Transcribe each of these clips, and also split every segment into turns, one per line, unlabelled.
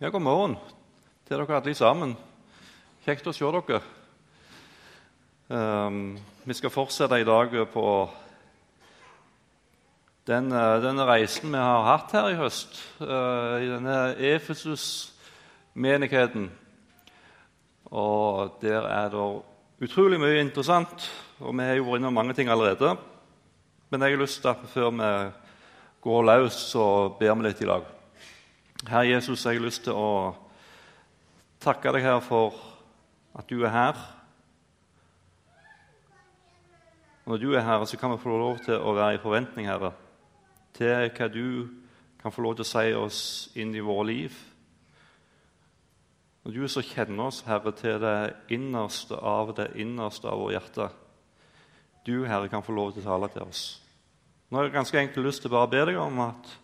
Ja, god morgen til dere alle sammen. Kjekt å se dere. Um, vi skal fortsette i dag på den, eh, denne reisen vi har hatt her i høst, uh, i denne Efesus-menigheten. Og Der er det utrolig mye interessant, og vi har jo vært innom mange ting allerede. Men jeg har lyst til at før vi går løs, så ber vi litt i lag. Herre Jesus, jeg har lyst til å takke deg her for at du er her. Når du er her, så kan vi få lov til å være i forventning, Herre, til hva du kan få lov til å si oss inn i våre liv. Når du så kjenner oss, Herre, til det innerste av det innerste av vårt hjerte. Du, Herre, kan få lov til å tale til oss. Nå har jeg ganske enkelt lyst til å bare be deg om at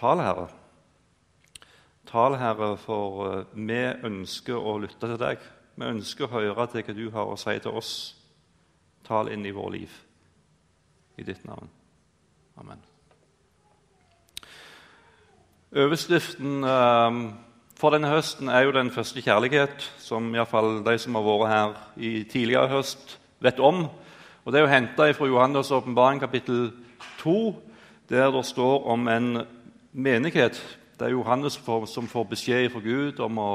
tale, Herre. Tal, Herre, for eh, vi ønsker å lytte til deg. Vi ønsker å høre til hva du har å si til oss. Tal inn i vår liv. I ditt navn. Amen. Overskriften eh, for denne høsten er jo den første kjærlighet, som iallfall de som har vært her i tidligere høst, vet om. Og Det er jo henta fra Johannes' åpenbaring kapittel 2, der det står om en menighet det er Johannes som får beskjed fra Gud om å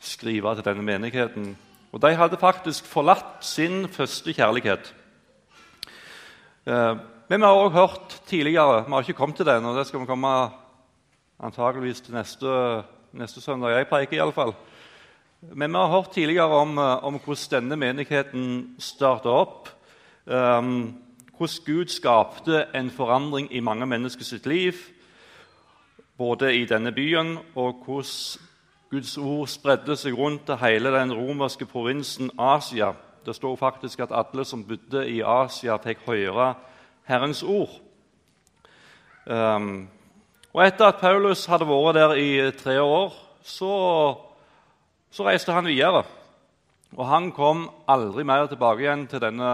skrive til denne menigheten. Og De hadde faktisk forlatt sin første kjærlighet. Eh, men vi har også hørt tidligere Vi har ikke kommet til den, og det skal vi komme antageligvis til neste, neste søndag. Jeg preker, iallfall. Men vi har hørt tidligere om, eh, om hvordan denne menigheten starta opp. Um, hvordan Gud skapte en forandring i mange menneskers liv både i denne byen og hvordan Guds ord spredde seg rundt til hele den romerske provinsen Asia. Det står faktisk at alle som bodde i Asia, fikk høre Herrens ord. Um, og Etter at Paulus hadde vært der i tre år, så, så reiste han videre. Og han kom aldri mer tilbake igjen til denne,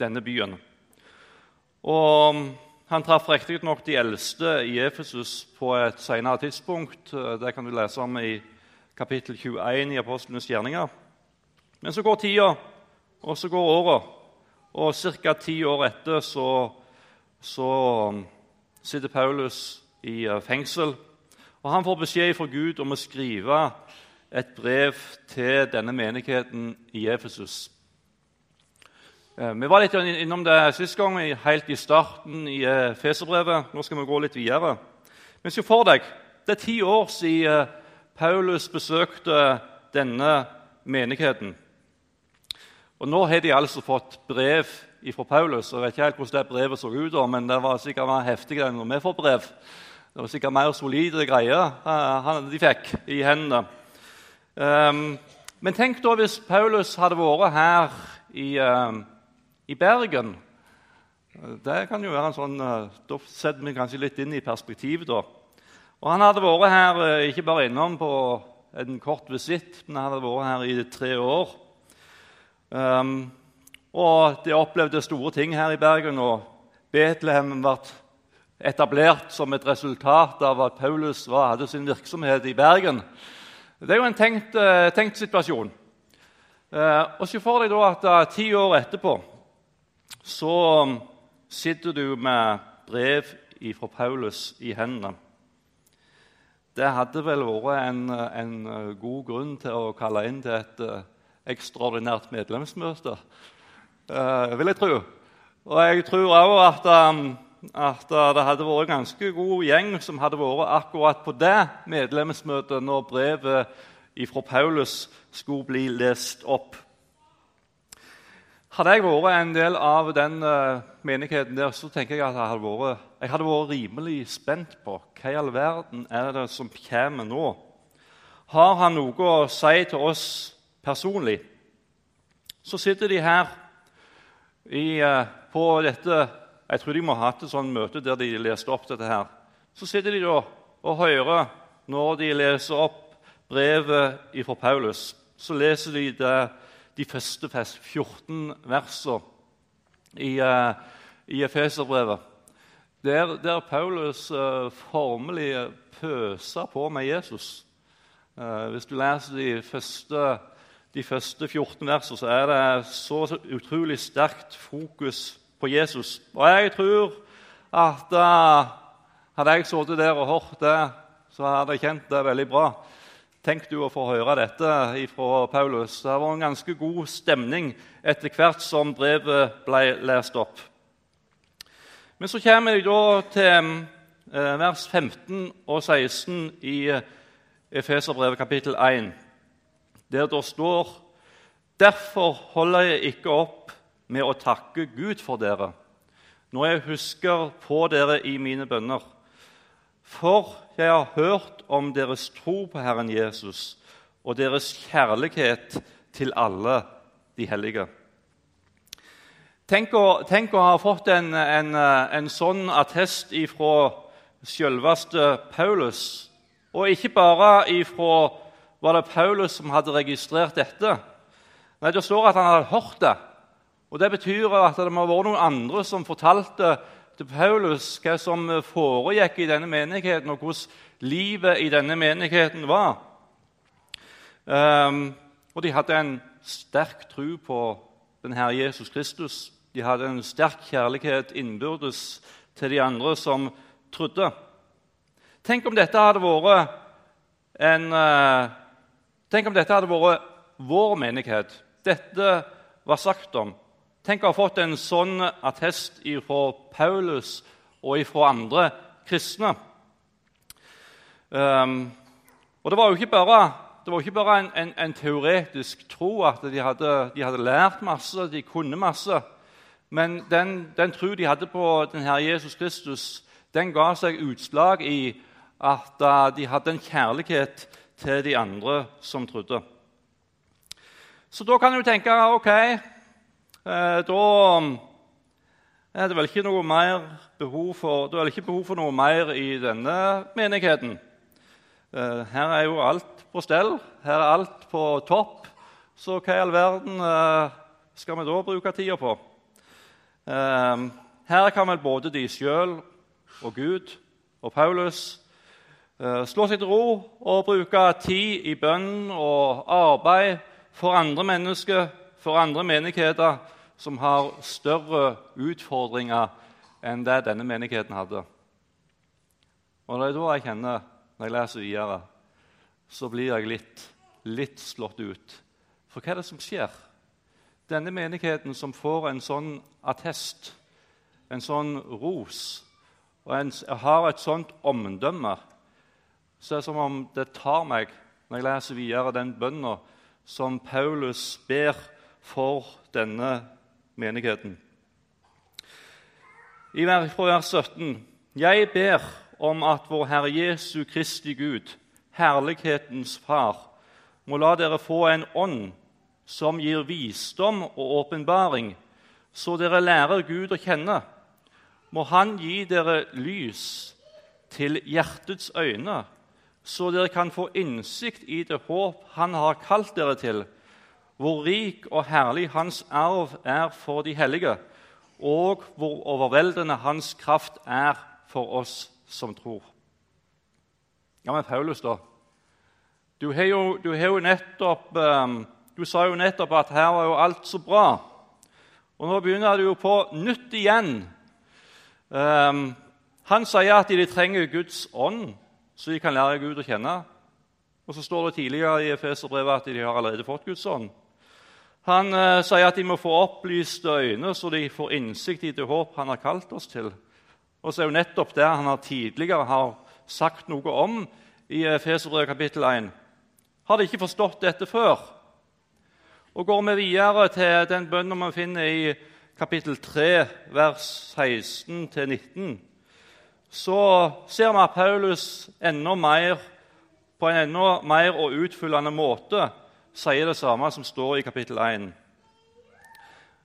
denne byen. Og han traff riktignok de eldste i Efesus på et senere tidspunkt. Det kan du lese om i kapittel 21 i Apostlenes gjerninger. Men så går tida, og så går åra. Og ca. ti år etter så, så um, sitter Paulus i uh, fengsel. Og han får beskjed fra Gud om å skrive et brev til denne menigheten i Efesus. Eh, vi var litt innom det sist gang, helt i starten i eh, Feserbrevet. Nå skal vi gå litt videre. Men se for deg, det er ti år siden eh, Paulus besøkte denne menigheten. Og Nå har de altså fått brev fra Paulus. Jeg vet ikke helt hvordan det brevet så ut, men det var sikkert mer heftig enn når vi får brev. Det var sikkert mer solide greier de fikk i hendene. Ehm, men tenk da hvis Paulus hadde vært her i i Bergen det kan jo være en sånn, eh, Da setter vi kanskje litt inn i perspektivet. da. Og Han hadde vært her eh, ikke bare innom på en kort visitt, men han hadde vært her i tre år. Um, og De opplevde store ting her i Bergen, og Betlehem ble etablert som et resultat av at Paulus var, hadde sin virksomhet i Bergen. Det er jo en tenkt, eh, tenkt situasjon. Uh, og Se for deg da at uh, ti år etterpå så um, sitter du med brev fra Paulus i hendene. Det hadde vel vært en, en, uh, god grunn til å kalle inn til et uh, ekstraordinært medlemsmøte, uh, vil jeg tro. Og jeg tror òg at, um, at det hadde vært en ganske god gjeng som hadde vært akkurat på det medlemsmøtet når brevet fra Paulus skulle bli lest opp. Hadde jeg vært en del av den uh, menigheten der, så tenker jeg at jeg hadde, vært, jeg hadde vært rimelig spent på hva i all verden er det som kommer nå. Har han noe å si til oss personlig? Så sitter de her i, uh, på dette Jeg tror de må ha hatt et sånt møte der de leste opp dette her. Så sitter de da og hører når de leser opp brevet fra Paulus. Så leser de det de første 14 versene i, uh, i Efeserbrevet, der, der Paulus uh, formelig pøser på med Jesus. Eh, hvis du leser de første, de første 14 versene, så er det så, utrolig sterkt fokus på Jesus. Og jeg tror at hadde jeg sittet der og hørt det, så hadde jeg kjent det veldig bra. Tenk du å få høre dette fra Paulus. Det var en ganske god stemning etter hvert som brevet ble lest opp. Men så kommer jeg da til eh, vers 15 og 16 i Efeserbrevet kapittel 1, der det står Derfor holder jeg ikke opp med å takke Gud for dere når jeg husker på dere i mine bønner. For jeg har hørt om deres tro på Herren Jesus og deres kjærlighet til alle de hellige. Tenk å, tenk å ha fått en, en, en sånn attest ifra selveste Paulus og ikke bare ifra var det Paulus som hadde registrert dette. Nei, Det står at han hadde hørt det. Og Det betyr at det må ha vært noen andre som fortalte til Paulus hva som foregikk i denne menigheten, og hvordan livet i denne menigheten var. Um, og de hadde en sterk tro på den Herre Jesus Kristus. De hadde en sterk kjærlighet innbyrdes til de andre som trodde. Tenk om dette hadde vært en uh, Tenk om dette hadde vært vår menighet. Dette var sagt om. Tenk å ha fått en sånn attest fra Paulus og fra andre kristne. Um, og det var jo ikke bare, ikke bare en, en, en, teoretisk tro at de hadde, de hadde, lært masse, de kunne masse. Men den, den tro de hadde på den Herre Jesus Kristus, den ga seg utslag i at de hadde en kjærlighet til de andre som trodde. Så da kan du tenke ok, da er det vel ikke noe mer behov for, da er ikke behov for noe mer i denne menigheten. Eh, her er jo alt på stell, her er alt på topp. Så hva i all verden skal vi da bruke tida på? Her kan vel både de sjøl og Gud og Paulus Eh, slå seg til ro og bruke tid i bønn og arbeid for andre mennesker, for andre menigheter som har større utfordringer enn det denne menigheten hadde. Og Det er da jeg kjenner, når jeg leser videre, så blir jeg litt, litt slått ut. For hva er det som skjer? Denne menigheten som får en sånn attest, en sånn ros, og en, har et sånt omdømme så er det som om det tar meg når jeg leser videre den bønna som Paulus ber for denne menigheten. I vers 17.: Jeg ber om at vår Herre Jesu Kristi Gud, herlighetens Far, må la dere få en ånd som gir visdom og åpenbaring, så dere lærer Gud å kjenne. Må Han gi dere lys til hjertets øyne, så dere kan få innsikt i det håp Han har kalt dere til, hvor rik og herlig Hans arv er for de hellige, og hvor overveldende Hans kraft er for oss som tror. Ja, men Paulus, da? Du, har jo, du, har jo nettopp, um, du sa jo nettopp at her var jo alt så bra. Og nå begynner du jo på nytt igjen. Um, han sier at de trenger Guds ånd så de kan lære Gud å kjenne. Og så står det tidligere i Efeserbrevet at de har allerede fått Guds ånd. Han eh, sier at de må få opplyste øyne, så de får innsikt i det håp han har kalt oss til. Og så er jo nettopp det han har tidligere har sagt noe om i Feserbrevet kapittel 1. Har de ikke forstått dette før? Og Går vi videre til den bønnen man finner i kapittel 3, vers 16-19, så ser vi at Paulus enda mer, på en enda mer og utfyllende måte sier det samme som står i kapittel 1.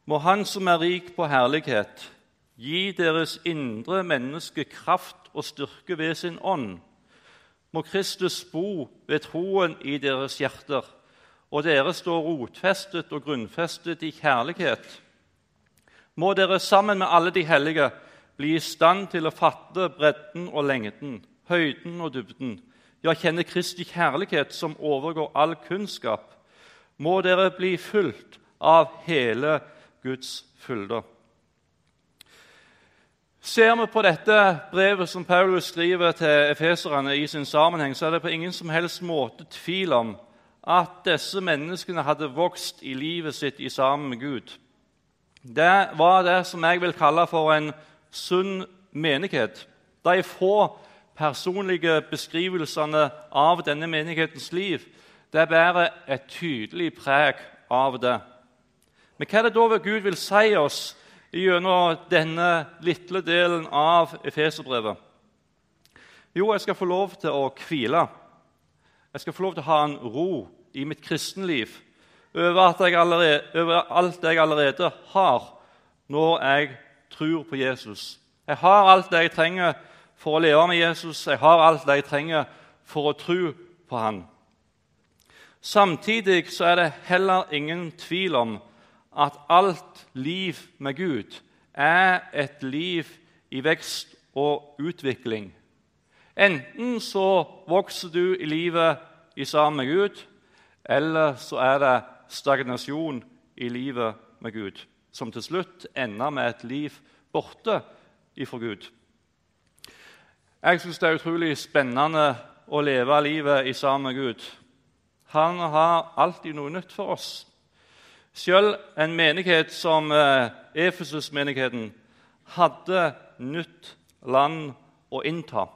Må Han som er rik på herlighet, gi deres indre menneske kraft og styrke ved sin ånd. Må Kristus bo ved troen i deres hjerter, og dere stå rotfestet og grunnfestet i kjærlighet. Må dere sammen med alle de hellige bli i stand til å fatte bredden og lengden, høyden og dybden, ja, kjenne Kristi kjærlighet som overgår all kunnskap, må dere bli fulgt av hele Guds fylde. Ser vi på dette brevet som Paulus skriver til efeserne i sin sammenheng, så er det på ingen som helst måte tvil om at disse menneskene hadde vokst i livet sitt i sammen med Gud. Det var det som jeg vil kalle for en sunn menighet. De få personlige beskrivelsene av denne menighetens liv det bærer et tydelig preg av det. Men hva er det da Gud vil si oss gjennom denne lille delen av Efeserbrevet? Jo, jeg skal få lov til å hvile. Jeg skal få lov til å ha en ro i mitt kristenliv over, allerede, over alt jeg allerede har når jeg tror på Jesus. Jeg har alt jeg trenger for å leve med Jesus. Jeg har alt jeg trenger for å tro på han. Samtidig så er det heller ingen tvil om at alt liv med Gud er et liv i vekst og utvikling. Enten så vokser du i livet i sammen med Gud, eller så er det stagnasjon i livet med Gud, som til slutt ender med et liv borte ifra Gud. Jeg syns det er utrolig spennende å leve livet i sammen med Gud. Han har alltid noe nytt for oss. Selv en menighet som eh, Efesus-menigheten hadde nytt land å innta.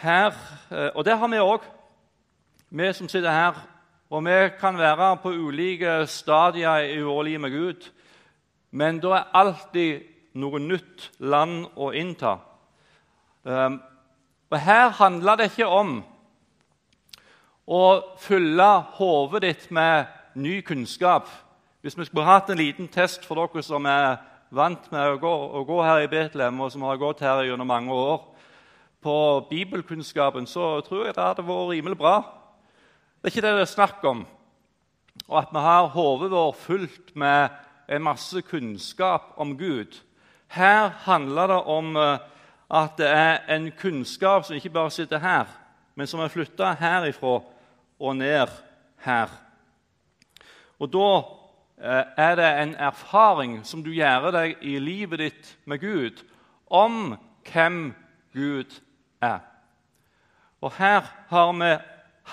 Her, eh, og det har vi òg, vi som sitter her. Og vi kan være på ulike stadier i vårt liv med Gud, men da er alltid noe nytt land å innta. Um, og Her handler det ikke om å fylle hodet ditt med ny kunnskap. Hvis vi skulle hatt en liten test for dere som er vant med å gå, å gå her i Betlehem, og som har gått her gjennom mange år, på bibelkunnskapen, så tror jeg det hadde vært rimelig bra. Det er ikke det det er snakk om. Og at vi har hodet vårt fullt med en masse kunnskap om Gud. Her handler det om eh, at det er en kunnskap som ikke bare sitter her, men som er flytta herifra og ned her. Og da eh, er det en erfaring som du gjør deg i livet ditt med Gud, om hvem Gud er. Og her har vi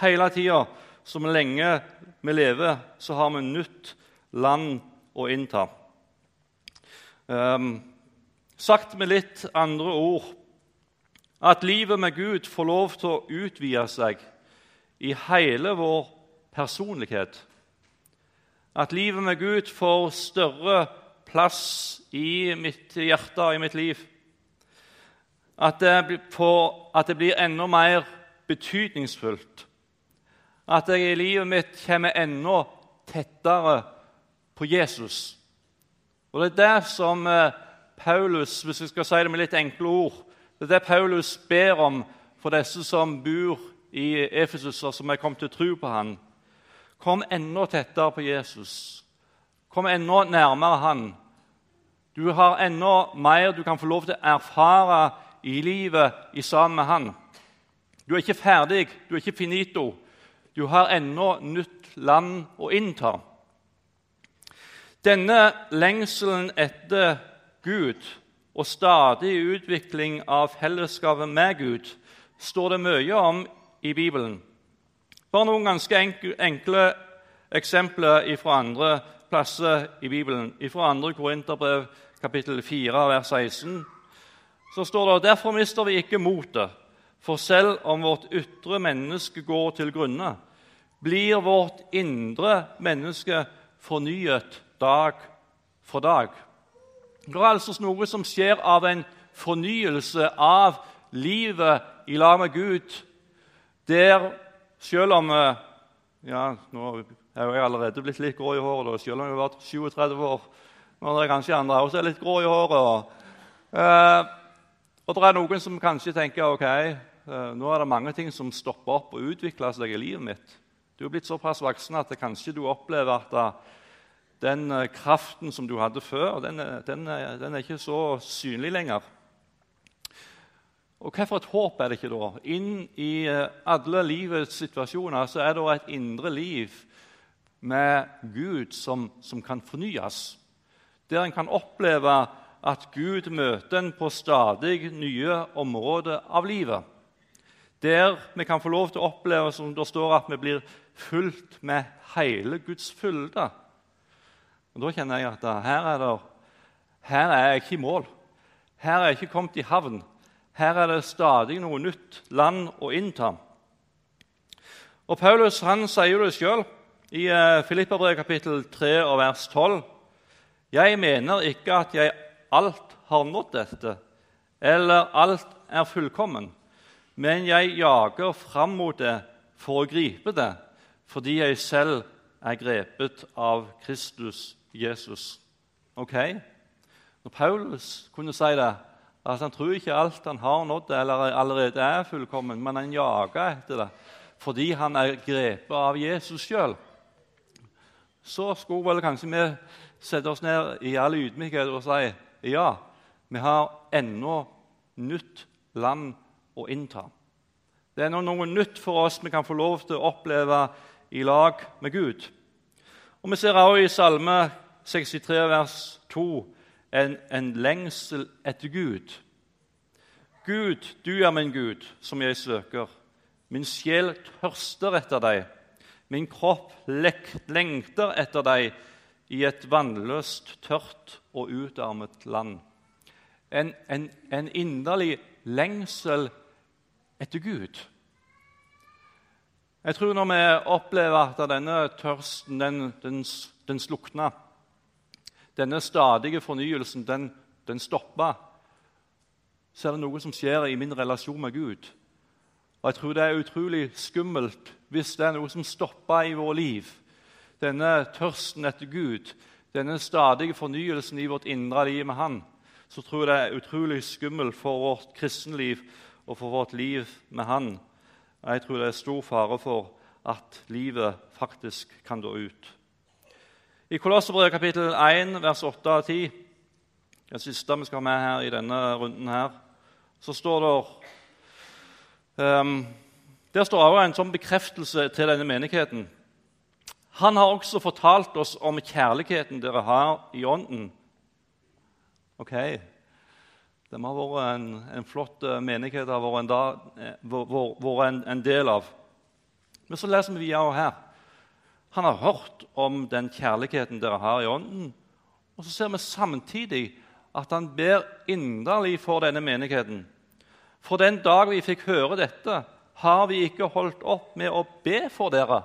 hele tida, så lenge vi lever, så har vi nytt land å innta. Um, sagt med litt andre ord at livet med Gud får lov til å utvide seg i hele vår personlighet. At livet med Gud får større plass i mitt hjerte og i mitt liv. At det, får, at det blir enda mer betydningsfullt. At jeg i livet mitt kommer enda tettere på Jesus. Og Det er det som eh, Paulus hvis jeg skal si det med litt enkle ord, det er det Paulus ber om for disse som bor i Efesus, og som er kommet til tro på han. Kom enda tettere på Jesus. Kom enda nærmere han. Du har enda mer du kan få lov til å erfare i livet i sammen med han. Du er ikke ferdig, du er ikke finito. Du har ennå nytt land å innta. Denne lengselen etter Gud og stadig utvikling av fellesskapet med Gud står det mye om i Bibelen. Bare noen ganske enkle eksempler fra andre plasser i Bibelen. Fra 2. Korinterbrev kapittel 4, vers 16 så står det derfor mister vi ikke motet. For selv om vårt ytre menneske går til grunne, blir vårt indre menneske fornyet dag for dag. Det er altså noe som skjer av en fornyelse av livet i lag med Gud, der selv om eh, ja, Nå er jeg allerede blitt litt grå i håret, da, selv om jeg har vært 37 år. Nå er det kanskje andre også er litt grå i håret. Eh, og det er noen som kanskje tenker ok, Eh, nå er det mange ting som stopper opp og utvikler seg i livet mitt. Du er blitt såpass voksen at kanskje du opplever at den eh, kraften som du hadde før, den, den, den er ikke så synlig lenger. Og Hvilket et håp er det ikke da? Inn i eh, alle livets situasjoner så er det et indre liv med Gud som, som kan fornyes. Der en kan oppleve at Gud møter en på stadig nye områder av livet. Der vi kan få lov til å oppleve som det står at vi blir fulgt med hele Guds fylde. Og Da kjenner jeg at her er, det, her er jeg ikke i mål. Her er jeg ikke kommet i havn. Her er det stadig noe nytt land å innta. Og Paulus han sier det sjøl i eh, Filippabrevet kapittel 3 og vers 12. Jeg mener ikke at jeg alt har nådd dette, eller alt er fullkommen, men jeg jager fram mot det for å gripe det, fordi jeg selv er grepet av Kristus Jesus. Ok? Når Paulus kunne si det, at han tror ikke alt han har nådd eller allerede er fullkommen, men han jager etter det fordi han er grepet av Jesus sjøl, så skulle vel kanskje vi sette oss ned i all ydmykhet og si ja, vi har ennå nytt land å innta. Det er noe nytt for oss vi kan få lov til å oppleve i lag med Gud. Og Vi ser også i Salme 63, vers 2, en, en lengsel etter Gud. Gud, du er min Gud, som jeg søker. Min sjel tørster etter deg. Min kropp lengter etter deg i et vannløst, tørt og utarmet land. En, en, en inderlig lengsel etter Gud. Jeg tror når vi opplever at denne tørsten den, den, den slukna, denne stadige fornyelsen, den, den stoppa, så er det noe som skjer i min relasjon med Gud. Og Jeg tror det er utrolig skummelt hvis det er noe som stopper i vårt liv. Denne tørsten etter Gud, denne stadige fornyelsen i vårt indre liv med Han. Så tror jeg det er utrolig skummelt for vårt kristenliv og for vårt liv med Han. Jeg tror det er stor fare for at livet faktisk kan gå ut. I Kolosserbrevet kapittel 1, vers 8 og 10, det siste vi skal ha med her i denne runden, her, så står det um, Der står også en sånn bekreftelse til denne menigheten. Han har også fortalt oss om kjærligheten dere har i Ånden. Ok, det har vært en, en flott eh, menighet har vært en, da, eh, en, en, del av. Men så leser vi videre her. Han har hørt om den kjærligheten dere har i Ånden. Og så ser vi samtidig at han ber inderlig for denne menigheten. For den dag vi fikk høre dette, har vi ikke holdt opp med å be for dere.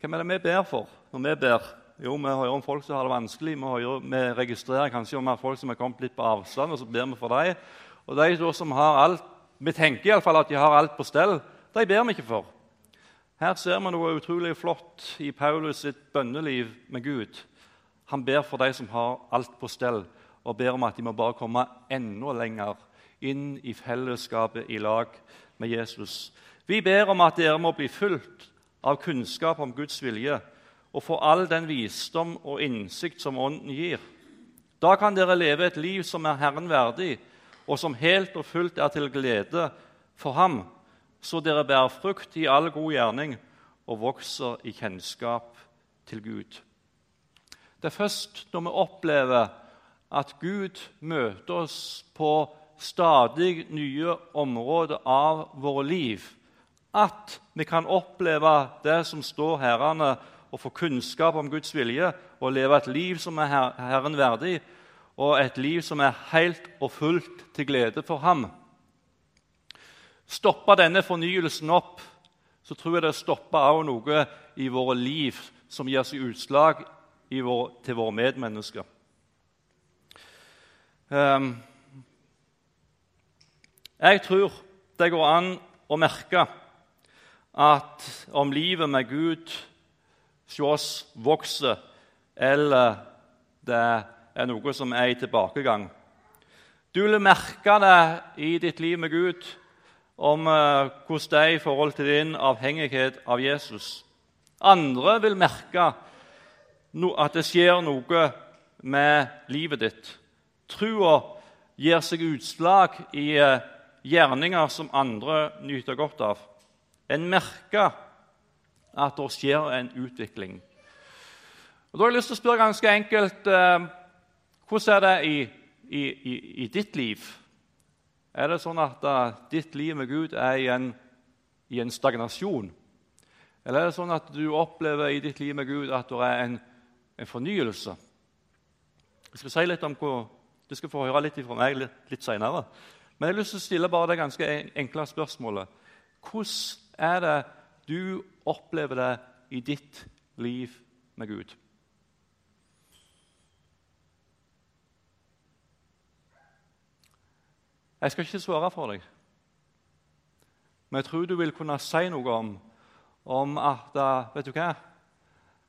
Hvem er det vi ber for når vi ber? Jo, vi hører om folk som har det vanskelig. Vi, hører, vi registrerer kanskje om folk som er kommet litt på avstand, og så ber vi for dem. Og de som har alt, Vi tenker iallfall at de har alt på stell. De ber vi ikke for. Her ser vi noe utrolig flott i Paulus sitt bønneliv med Gud. Han ber for de som har alt på stell, og ber om at de må bare komme enda lenger inn i fellesskapet i lag med Jesus. Vi ber om at dere må bli fulgt av kunnskap om Guds vilje og få all den visdom og innsikt som Ånden gir. Da kan dere leve et liv som er Herren verdig, og som helt og fullt er til glede for Ham, så dere bærer frukt i all god gjerning og vokser i kjennskap til Gud. Det er først når vi opplever at Gud møter oss på stadig nye områder av våre liv, at vi kan oppleve det som står herrene og få kunnskap om Guds vilje og leve et liv som er Herren verdig, og et liv som er helt og fullt til glede for ham. Stopper denne fornyelsen opp, så tror jeg det stopper også noe i våre liv som gir seg utslag vår, til våre medmennesker. Um, jeg tror det går an å merke at om livet med Gud hos oss vokser, eller det er noe som er i tilbakegang. Du vil merke det i ditt liv med Gud om uh, hvordan det er i forhold til din avhengighet av Jesus. Andre vil merke at det skjer noe med livet ditt. Trua gir seg utslag i eh, gjerninger som andre nyter godt av. En merker at det skjer en utvikling. Og Da har jeg lyst til å spørre ganske enkelt eh, hvordan er det i, i, i, ditt liv? Er det sånn at uh, ditt liv med Gud er i en, i en, stagnasjon? Eller er det sånn at du opplever i ditt liv med Gud at det er en, en fornyelse? Jeg skal si litt om hvor, Du skal få høre litt fra meg litt, litt senere. Men jeg har lyst til å stille bare det ganske enkle spørsmålet. Hvordan er det du opplever det i ditt liv med Gud? Jeg skal ikke svare for deg, men jeg tror du vil kunne si noe om, om at Vet du hva?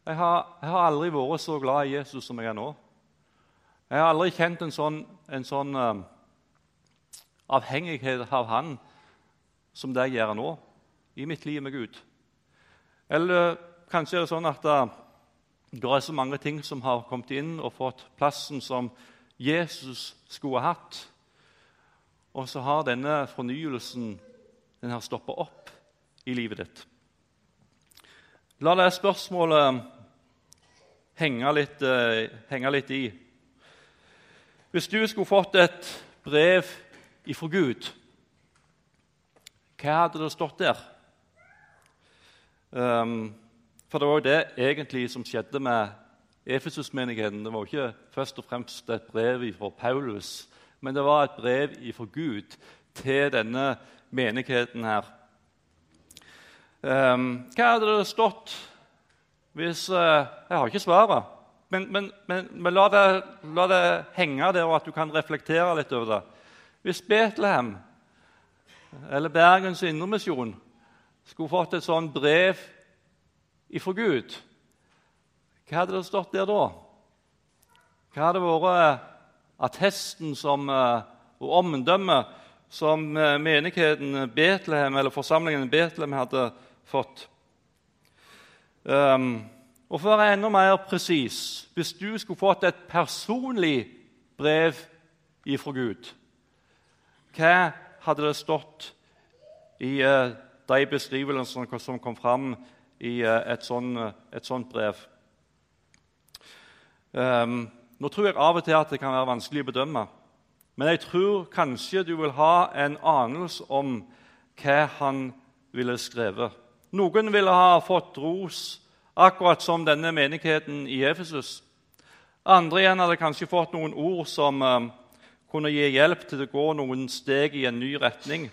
Jeg har, jeg har, aldri vært så glad i Jesus som jeg er nå. Jeg har aldri kjent en sånn, en sånn um, avhengighet av Han som det jeg gjør nå, i mitt liv med Gud. Eller kanskje er det sånn at uh, det er så mange ting som har kommet inn og fått plassen som Jesus skulle ha hatt. Og så har denne fornyelsen den har stoppa opp i livet ditt. La det spørsmålet henge litt, uh, henge litt i. Hvis du skulle fått et brev ifra Gud, hva hadde det stått der? Um, for det var jo det egentlig som skjedde med Efesus-menigheten. Det var jo ikke først og fremst et brev fra Paulus, men det var et brev fra Gud til denne menigheten her. Um, hva hadde det stått hvis uh, Jeg har ikke svaret, men, men, men, men la, det, la, det, henge der, og at du kan reflektere litt over det. Hvis Betlehem eller Bergens Indremisjon skulle fått et sånt brev ifra Gud, hva hadde det stått der da? Hva hadde vært attesten som, eh, og omdømmet som eh, menigheten Betlehem, eller forsamlingen Betlehem hadde fått? Um, og For å være enda mer presis Hvis du skulle fått et personlig brev ifra Gud, hva hadde det stått i uh, de beskrivelsene som kom fram i uh, et, sånt, et sånt brev? Um, nå tror jeg av og til at det kan være vanskelig å bedømme, men jeg tror kanskje du vil ha en anelse om hva han ville skrevet. Noen ville ha fått ros, akkurat som denne menigheten i Efesus. Andre igjen hadde kanskje fått noen ord som uh, kunne gi hjelp til å gå noen steg i en ny retning.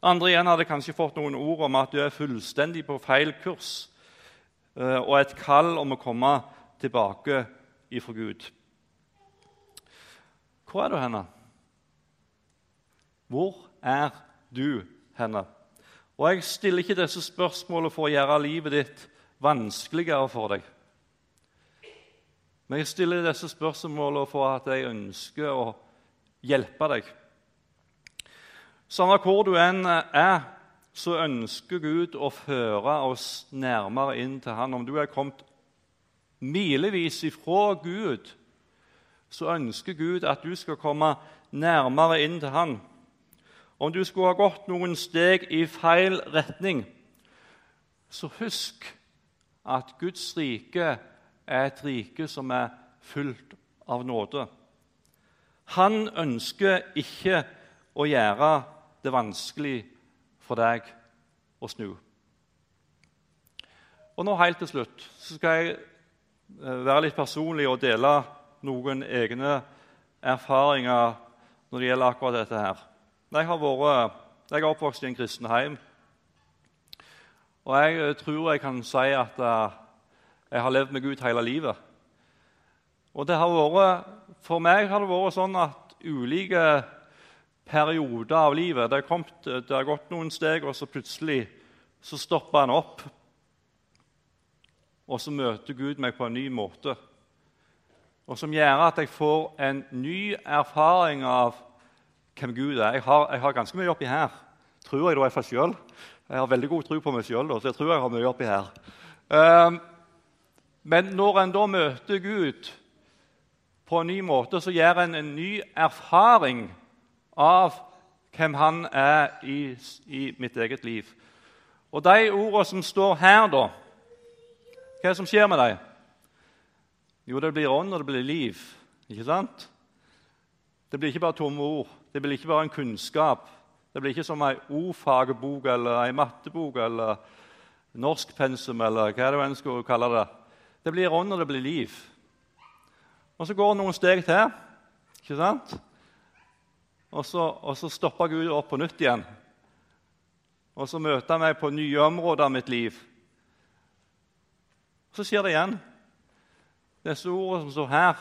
Andre igjen hadde kanskje fått noen ord om at du er fullstendig på feil kurs, eh, og et kall om å komme tilbake ifra Gud. Hvor er du henne? Hvor er du henne? Og Jeg stiller ikke disse spørsmålene for å gjøre livet ditt vanskeligere for deg. Men jeg stiller disse spørsmålene for at jeg ønsker å hjelpe deg. Samme hvor du enn er, så ønsker Gud å føre oss nærmere inn til Han. Om du er kommet milevis ifra Gud, så ønsker Gud at du skal komme nærmere inn til Han. Om du skulle ha gått noen steg i feil retning, så husk at Guds rike er et rike som er fullt av nåde. Han ønsker ikke å gjøre det vanskelig for deg å snu. Og nå Helt til slutt så skal jeg eh, være litt personlig og dele noen egne erfaringer når det gjelder akkurat dette. her. Jeg, har vært, jeg er oppvokst i en kristen heim. Og jeg tror jeg kan si at eh, jeg har levd med Gud hele livet. Og det har vært, For meg har det vært sånn at ulike perioder av livet Det har, kommet, det har gått noen steg, og så plutselig så stopper han opp. Og så møter Gud meg på en ny måte, og som gjør at jeg får en ny erfaring av hvem Gud er. Jeg har, jeg har ganske mye oppi her, tror jeg da for sjøl. Jeg har veldig god tro på meg sjøl, så jeg tror jeg har mye oppi her. Um, men når en da møter Gud på en ny måte, så gjør en en ny erfaring av hvem han er i, i mitt eget liv. Og de ordene som står her, da Hva er det som skjer med dem? Jo, det blir ånd, og det blir liv. Ikke sant? Det blir ikke bare tomme ord. Det blir ikke bare en kunnskap. Det blir ikke som ei ordfagbok eller ei mattebok eller norskpensum eller hva det enn skulle kalle det. Det blir ånd, og det blir liv. Og så går det noen steg til. ikke sant? Og så, og så stopper Gud opp på nytt igjen. Og så møter han meg på nye områder av mitt liv. Og Så skjer det igjen. Disse ordene som står her,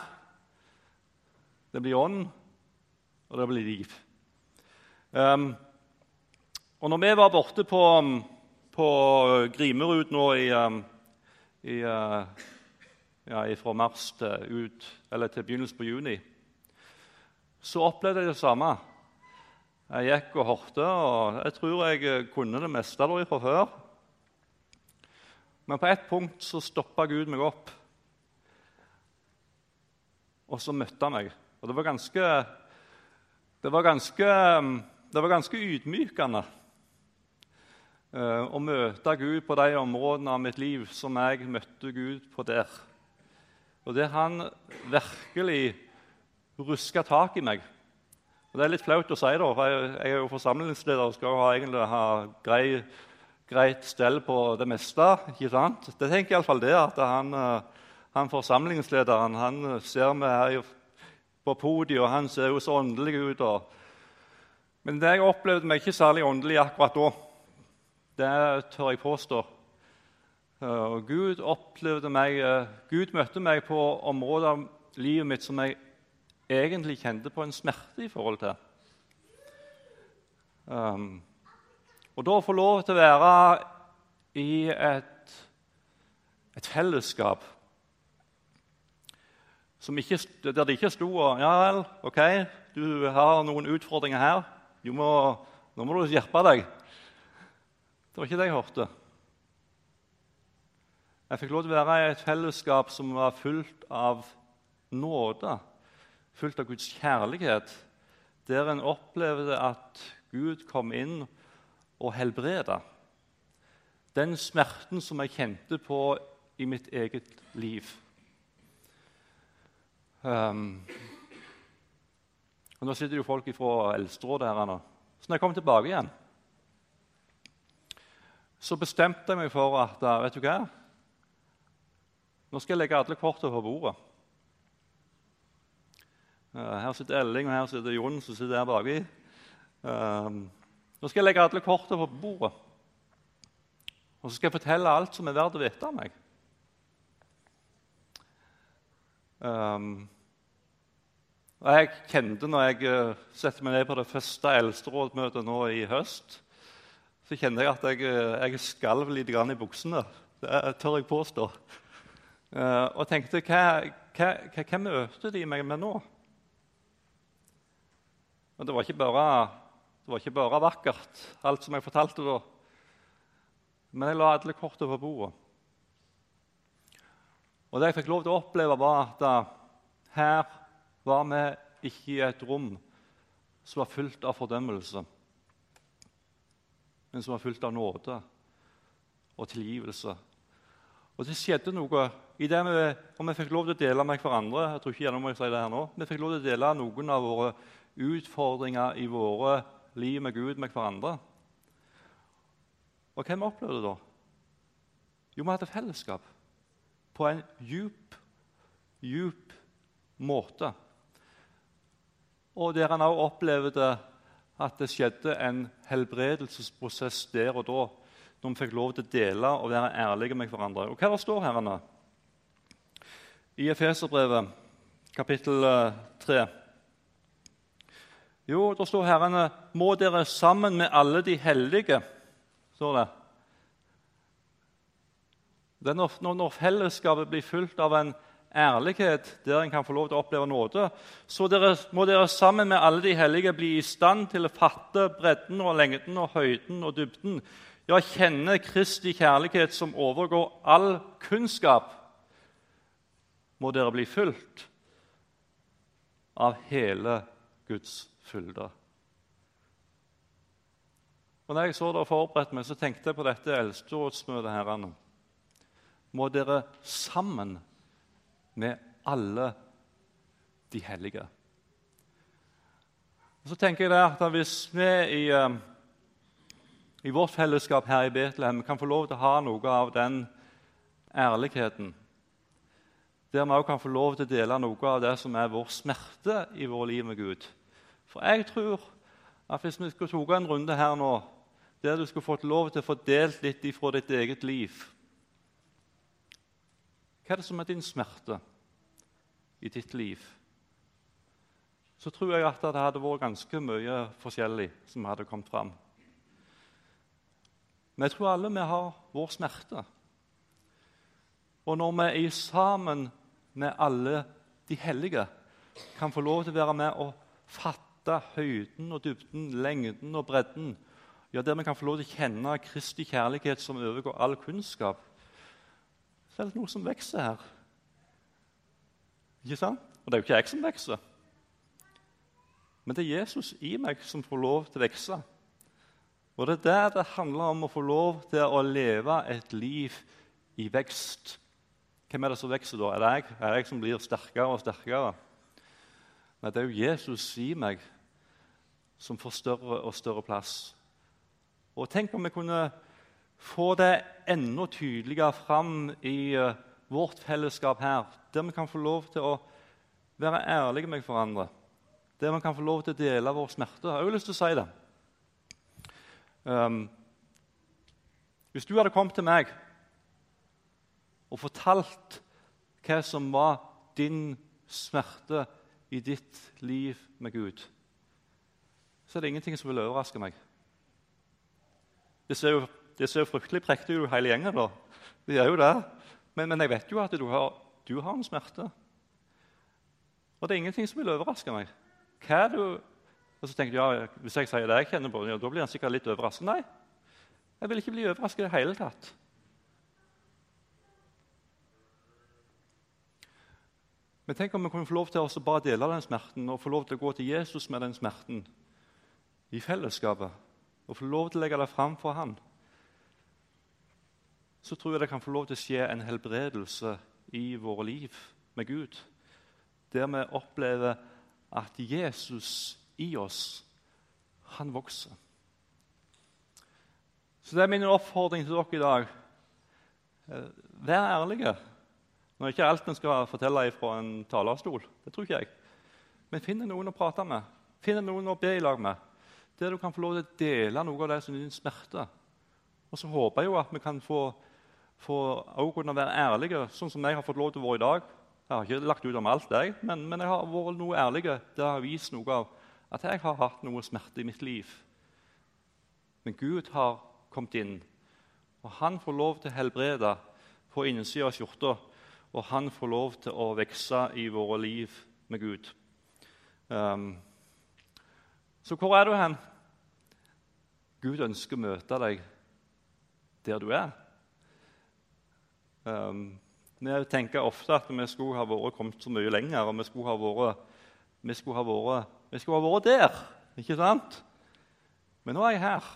det blir ånd, og det blir liv. Um, og når vi var borte på, på Grimerud nå i, um, i uh, ja, fra mars til, ut, til begynnelsen på juni, så opplevde jeg det samme. Jeg gikk og hørte, og jeg tror jeg kunne det meste da fra før. Men på ett punkt så stoppa Gud meg opp, og så møtte han meg. Og det var ganske, det var ganske, det var ganske ydmykende uh, å møte Gud på de områdene av mitt liv som jeg møtte Gud på der. Og der han virkelig ruska tak i meg. Og Det er litt flaut å si, da, for jeg, er jo forsamlingsleder og skal ha, egentlig ha grei, greit stell på det meste. ikke sant? Det tenker iallfall det at han, eh, han forsamlingslederen han ser meg her på podiet, og han ser jo så åndelig ut. Og... Men det jeg opplevde meg ikke særlig åndelig akkurat da. Det tør jeg påstå. Eh, og Gud, opplevde meg, eh, Gud møtte meg på områder av livet mitt som jeg egentlig kjente på en smerte i forhold til. Um, og da å få lov til å være i et, et fellesskap ikke, der det ikke sto Ja vel, OK, du har noen utfordringer her. Må, nå må du skjerpe deg. Det var ikke det jeg hørte. Jeg fikk lov til å være i et fellesskap som var fullt av nåde fullt av Guds kjærlighet, der en opplevde at Gud kom inn og helbreda den smerten som jeg kjente på i mitt eget liv. Um, og Nå sitter jo folk fra Elstrå her nå. Så når jeg kom tilbake igjen, så bestemte jeg meg for at vet du hva? Nå skal jeg legge alle kortene på bordet. Her sitter Elling, og her sitter Jon, som sitter der baki. Ehm, nå skal jeg legge alle kortene på bordet. Og så skal jeg fortelle alt som er verdt å vite om meg. Um, og jeg kjente når jeg uh, setter meg ned på det første eldsterådsmøtet nå i høst, så kjente jeg at jeg, uh, jeg skalv litt i buksene. Det tør jeg påstå. Uh, og tenkte hva, hva, hva møter de meg med nå? Og det var ikke bare, det var ikke bare vakkert, alt som jeg fortalte da. Men jeg la alle kortene på bordet. Og det jeg fikk lov til å oppleve, var at her var vi ikke i et rom som var fullt av fordømmelse, men som var fullt av nåde og tilgivelse. Og det skjedde noe i det vi, og vi fikk lov til å dele med hverandre. jeg tror ikke gjennom jeg si det her nå, Vi fikk lov til å dele noen av våre utfordringer i våre liv med Gud med hverandre. Og hva vi opplevde da? Jo, vi hadde fellesskap på en djup, djup måte. Og der han også opplevde at det skjedde en helbredelsesprosess der og da, når vi fikk lov til å dele og være ærlige med hverandre. Og hva det står nå? I Efeserbrevet, kapittel 3. Jo, der står herrene, må dere sammen med alle de hellige står det. Når, fellesskapet blir fulgt av en ærlighet der en kan få lov til å oppleve nåde, så dere, må dere sammen med alle de hellige bli i stand til å fatte bredden og lengden og høyden og dybden. Ja, kjenne Kristi kjærlighet som overgår all kunnskap. Må dere bli fulgt av hele Guds fylde. Og når jeg så det og forberedte meg, så tenkte jeg på dette eldsterådsmøtet. Må dere sammen med alle de hellige. Og så tenker jeg at Hvis vi i, eh, i vårt fellesskap her i Betlehem kan få lov til å ha noe av den ærligheten, der vi også kan få lov til å dele noe av det som er vår smerte i vår liv med Gud For jeg tror at hvis vi skulle tatt en runde her nå der du skulle fått lov til å få delt litt ifra ditt eget liv Hva er det som er din smerte i ditt liv? så tror jeg at det hadde vært ganske mye forskjellig som hadde kommet fram. Men jeg tror alle vi har vår smerte. Og når vi er sammen med alle de hellige, kan få lov til å være med og fatte høyden og dybden, lengden og bredden, ja, der vi kan få lov til å kjenne Kristi kjærlighet som overgår all kunnskap, så er det noe som vokser her. Ikke sant? Og det er jo ikke jeg som vokser. Men det er Jesus i meg som får lov til å vokse. Og det er der det handler om å få lov til å leve et liv i vekst. Hvem er det som vokser da? Er det jeg? Er det jeg som blir sterkere og sterkere? Nei, det er jo Jesus i meg som får større og større plass. Og Tenk om vi kunne få det enda tydeligere fram i uh, vårt fellesskap her, der vi kan få lov til å være ærlige med hverandre der man kan få lov til å dele vår smerte. Jeg har jo lyst til å si det. Um, hvis du hadde kommet til meg og fortalt hva som var din smerte i ditt liv med Gud, så er det ingenting som vil overraske meg. Det ser jo, det ser fryktelig prektig ut, hele gjengen. da. Det gjør jo det. Men, men, jeg vet jo at du har, du har en smerte. Og det er ingenting som vil overraske meg hva er du Og så tenker du ja, hvis jeg sier det jeg kjenner på, ja, da blir han sikkert litt overrasket. Nei, jeg vil ikke bli overrasket i det hele tatt. Men tenk om vi kunne få lov til å bare dele den smerten og få lov til å gå til Jesus med den smerten i fellesskapet og få lov til å legge det fram for han. Så tror jeg det kan få lov til å skje en helbredelse i våre liv med Gud, der vi opplever at Jesus i oss, han vokser. Så det er min oppfordring til dere i dag. Eh, vær ærlige. Nå er ikke alt en skal fortelle fra en talerstol. Det tror ikke jeg. Men finn noen å prate med. Finn noen å be i lag med. Der du kan få lov til å dele noe av det som din smerte. Og så håper jeg jo at vi kan få, få kunne være ærlige, sånn som jeg har fått lov til å være i dag. Jeg har ikke lagt ut om alt, jeg, men, men jeg har vært noe ærlig. Det har vist noe av at jeg har hatt noe smerte i mitt liv. Men Gud har kommet inn, og han får lov til å helbrede på innsida av skjorta. Og han får lov til å vokse i våre liv med Gud. Um, så hvor er du hen? Gud ønsker å møte deg der du er. Vi tenker ofte at vi skulle ha vært kommet så mye lenger. og vi skulle ha vært, vi skulle ha vært, vi skulle ha vært der. Ikke sant? Men nå er jeg her,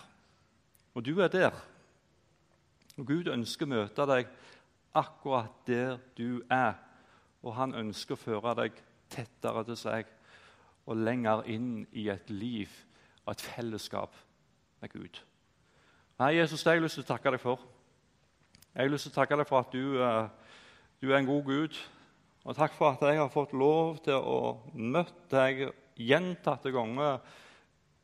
og du er der. Og Gud ønsker å møte deg akkurat der du er. Og han ønsker å føre deg tettere til seg og lenger inn i et liv og et fellesskap med Gud. Nei, Jesus, det har jeg lyst til å takke deg for. Jeg har lyst til å takke deg for at du uh, du er en god Gud. Og takk for at jeg har fått lov til å møte deg gjentatte ganger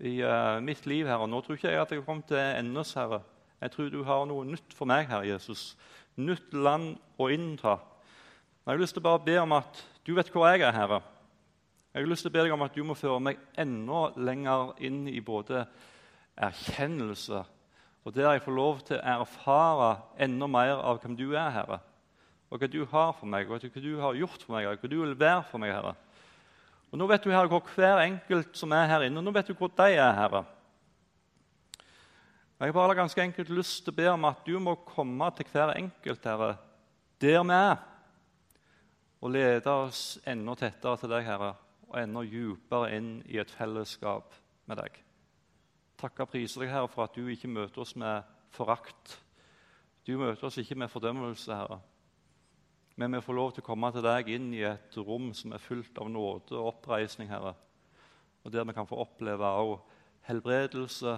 i uh, mitt liv. her. Nå tror ikke jeg at jeg har kommet til endes, Herre. Jeg tror du har noe nytt for meg, Herre Jesus. Nytt land å innta. Jeg har lyst til å bare be om at du vet hvor jeg er, Herre. Jeg har lyst til å be deg om at du må føre meg enda lenger inn i både erkjennelse og der jeg får lov til å erfare enda mer av hvem du er, Herre og hva du har for meg, og hva du har gjort for meg, og hva du vil være for meg, Herre. Og Nå vet du Herre, hvor hver enkelt som er her inne, og nå vet du hvor de er, Herre. Jeg har bare ganske enkelt lyst til å be om at du må komme til hver enkelt, Herre, der vi er, og lede oss enda tettere til deg, Herre, og enda dypere inn i et fellesskap med deg. Takke og prise deg, Herre, for at du ikke møter oss med forakt. Du møter oss ikke med fordømmelse, Herre. Men vi får lov til å komme til deg inn i et rom som er fullt av nåde og oppreisning, Herre. Og der vi kan få oppleve også helbredelse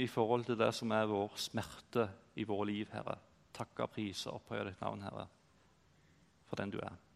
i forhold til det som er vår smerte i vårt liv, Herre. Prise og opphøye ditt navn, Herre, for den du er.